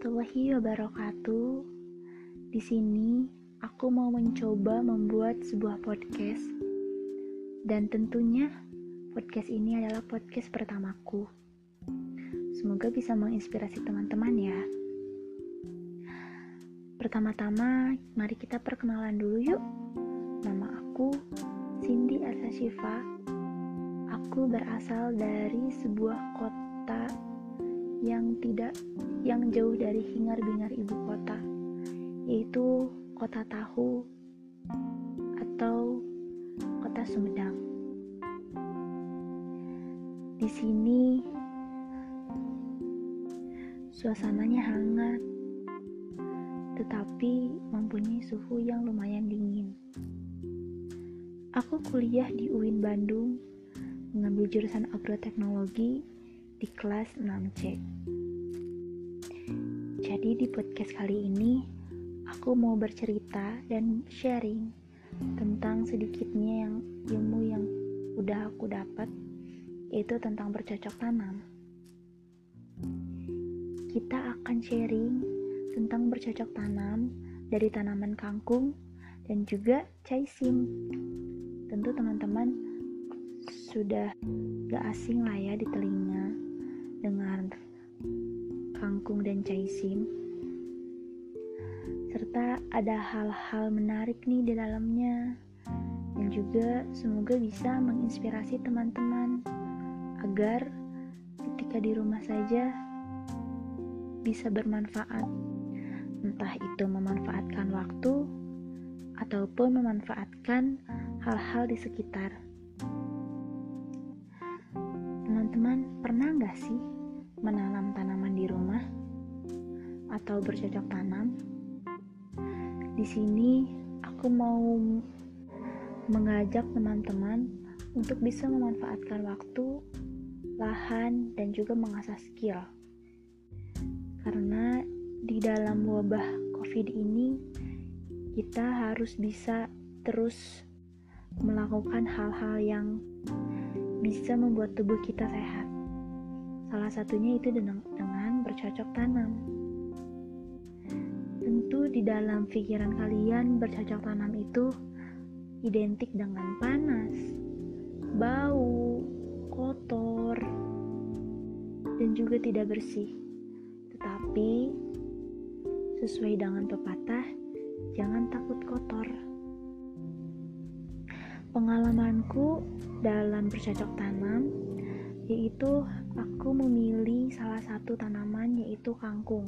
warahmatullahi wabarakatuh. Di sini aku mau mencoba membuat sebuah podcast. Dan tentunya podcast ini adalah podcast pertamaku. Semoga bisa menginspirasi teman-teman ya. Pertama-tama, mari kita perkenalan dulu yuk. Nama aku Cindy Arsa Shiva. Aku berasal dari sebuah kota yang tidak yang jauh dari hingar-bingar ibu kota, yaitu kota tahu atau kota Sumedang. Di sini suasananya hangat, tetapi mempunyai suhu yang lumayan dingin. Aku kuliah di UIN Bandung, mengambil jurusan agroteknologi di kelas 6C. Jadi di podcast kali ini aku mau bercerita dan sharing tentang sedikitnya yang ilmu yang udah aku dapat yaitu tentang bercocok tanam. Kita akan sharing tentang bercocok tanam dari tanaman kangkung dan juga caisim. Tentu teman-teman sudah gak asing lah ya di telinga kangkung dan caisim serta ada hal-hal menarik nih di dalamnya. Dan juga semoga bisa menginspirasi teman-teman agar ketika di rumah saja bisa bermanfaat. Entah itu memanfaatkan waktu ataupun memanfaatkan hal-hal di sekitar. Teman-teman pernah nggak sih menanam tanaman di rumah atau bercocok tanam? Di sini aku mau mengajak teman-teman untuk bisa memanfaatkan waktu, lahan, dan juga mengasah skill. Karena di dalam wabah COVID ini, kita harus bisa terus melakukan hal-hal yang bisa membuat tubuh kita sehat. Salah satunya itu dengan, bercocok tanam. Tentu di dalam pikiran kalian bercocok tanam itu identik dengan panas, bau, kotor, dan juga tidak bersih. Tetapi sesuai dengan pepatah, jangan takut kotor. Pengalamanku dalam bercocok tanam yaitu aku memilih salah satu tanaman yaitu kangkung.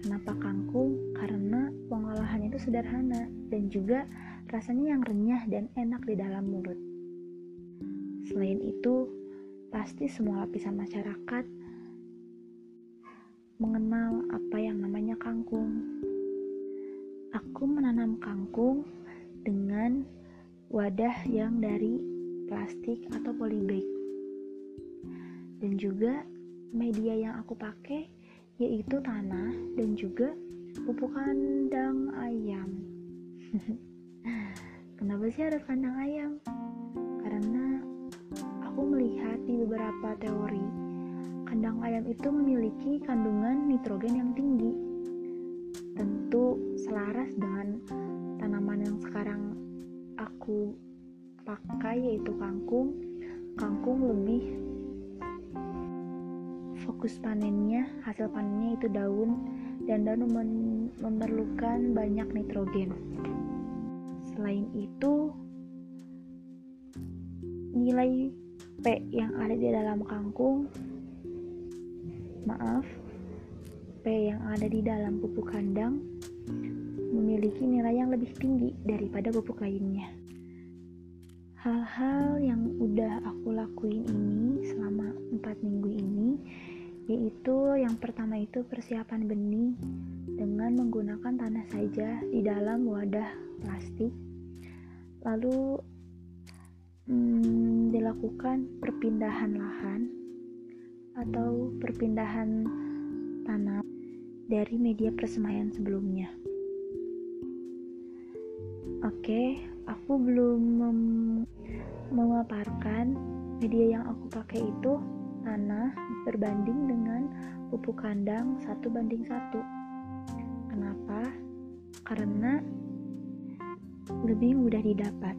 Kenapa kangkung? Karena pengolahan itu sederhana dan juga rasanya yang renyah dan enak di dalam mulut. Selain itu, pasti semua lapisan masyarakat mengenal apa yang namanya kangkung. Aku menanam kangkung dengan wadah yang dari plastik atau polybag dan juga media yang aku pakai yaitu tanah dan juga pupuk kandang ayam. Kenapa sih ada kandang ayam? Karena aku melihat di beberapa teori kandang ayam itu memiliki kandungan nitrogen yang tinggi. Tentu selaras dengan tanaman yang sekarang aku pakai yaitu kangkung. Kangkung lebih fokus panennya, hasil panennya itu daun dan daun memerlukan banyak nitrogen. Selain itu, nilai P yang ada di dalam kangkung maaf, P yang ada di dalam pupuk kandang memiliki nilai yang lebih tinggi daripada pupuk lainnya. Hal-hal yang udah aku lakuin ini selama 4 minggu ini yaitu yang pertama itu persiapan benih dengan menggunakan tanah saja di dalam wadah plastik. Lalu hmm, dilakukan perpindahan lahan atau perpindahan tanam dari media persemaian sebelumnya. Oke aku belum mem memaparkan media yang aku pakai itu tanah berbanding dengan pupuk kandang satu banding satu. Kenapa? Karena lebih mudah didapat.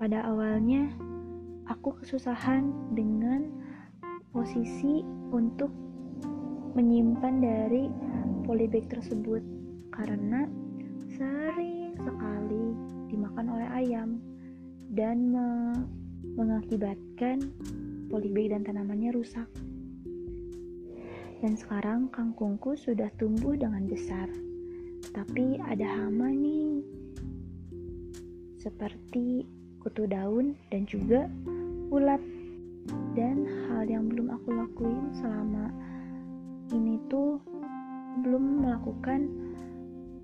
Pada awalnya, aku kesusahan dengan posisi untuk menyimpan dari polybag tersebut karena sering sekali dimakan oleh ayam dan me mengakibatkan polybag dan tanamannya rusak. Dan sekarang kangkungku sudah tumbuh dengan besar. Tapi ada hama nih. Seperti kutu daun dan juga ulat. Dan hal yang belum aku lakuin selama ini tuh belum melakukan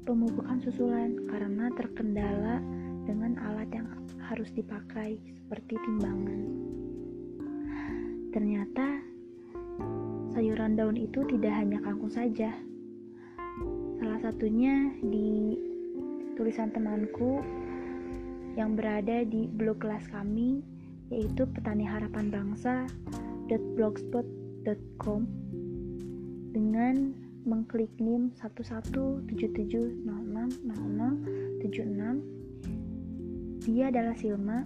pemupukan susulan karena terkendala dengan alat yang harus dipakai seperti timbangan. Ternyata sayuran daun itu tidak hanya kangkung saja. Salah satunya di tulisan temanku yang berada di blog kelas kami yaitu petani harapan bangsa.blogspot.com dengan mengklik NIM 1177000076 dia adalah Silma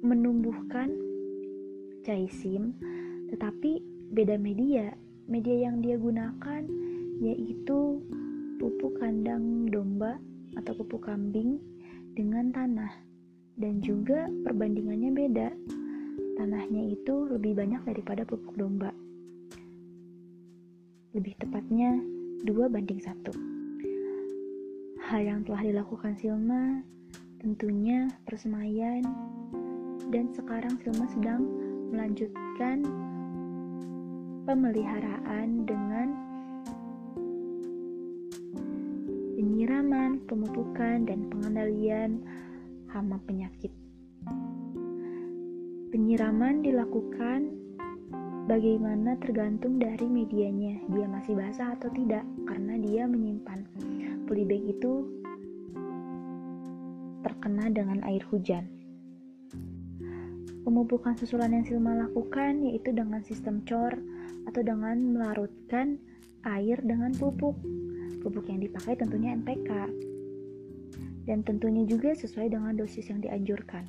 menumbuhkan Caisim, tetapi beda media. Media yang dia gunakan yaitu pupuk kandang domba atau pupuk kambing dengan tanah dan juga perbandingannya beda. Tanahnya itu lebih banyak daripada pupuk domba. Lebih tepatnya dua banding satu. Hal yang telah dilakukan Silma tentunya persemaian dan sekarang Silma sedang melanjutkan pemeliharaan dengan penyiraman, pemupukan, dan pengendalian hama penyakit. Penyiraman dilakukan bagaimana tergantung dari medianya, dia masih basah atau tidak, karena dia menyimpan polybag itu terkena dengan air hujan. Pemupukan susulan yang Silma lakukan yaitu dengan sistem cor atau dengan melarutkan air dengan pupuk. Pupuk yang dipakai tentunya NPK. Dan tentunya juga sesuai dengan dosis yang dianjurkan.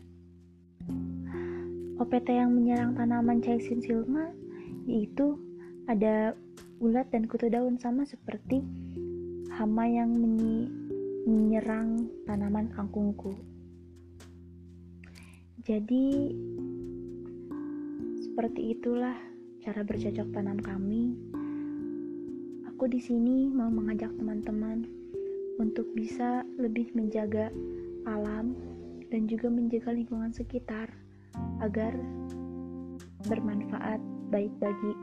OPT yang menyerang tanaman Caesin Silma yaitu ada ulat dan kutu daun sama seperti hama yang menyerang tanaman kangkungku. Jadi seperti itulah cara bercocok tanam kami. Aku di sini mau mengajak teman-teman untuk bisa lebih menjaga alam dan juga menjaga lingkungan sekitar agar bermanfaat baik bagi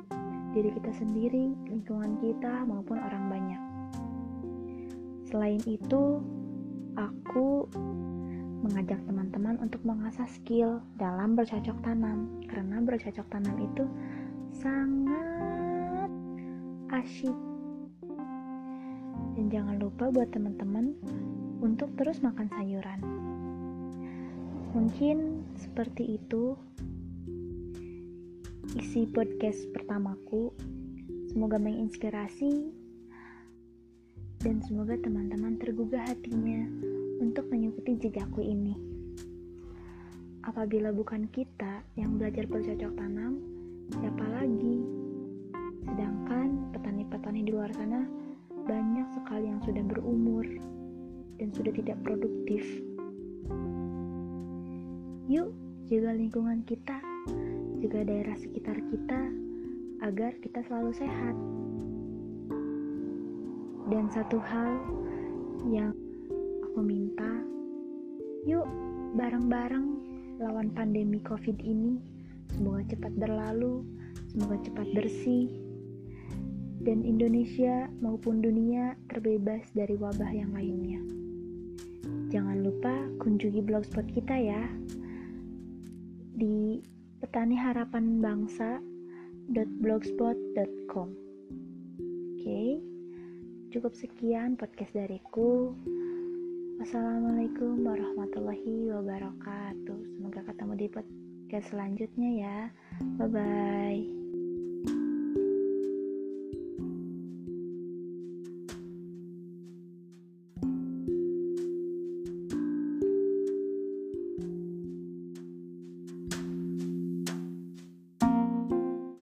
diri kita sendiri, lingkungan kita, maupun orang banyak. Selain itu, aku mengajak teman-teman untuk mengasah skill dalam bercocok tanam. Karena bercocok tanam itu sangat asyik. Dan jangan lupa buat teman-teman untuk terus makan sayuran. Mungkin seperti itu isi podcast pertamaku. Semoga menginspirasi dan semoga teman-teman tergugah hatinya untuk mengikuti jejakku ini. Apabila bukan kita yang belajar bercocok tanam, siapa lagi? Sedangkan petani-petani di luar sana banyak sekali yang sudah berumur dan sudah tidak produktif. Yuk, jaga lingkungan kita, jaga daerah sekitar kita agar kita selalu sehat. Dan satu hal yang aku minta, yuk bareng-bareng lawan pandemi COVID ini. Semoga cepat berlalu, semoga cepat bersih, dan Indonesia maupun dunia terbebas dari wabah yang lainnya. Jangan lupa kunjungi blogspot kita ya di petaniharapanbangsa.blogspot.com. Oke, cukup sekian podcast dariku. Wassalamualaikum warahmatullahi wabarakatuh. Semoga ketemu di podcast selanjutnya ya. Bye bye.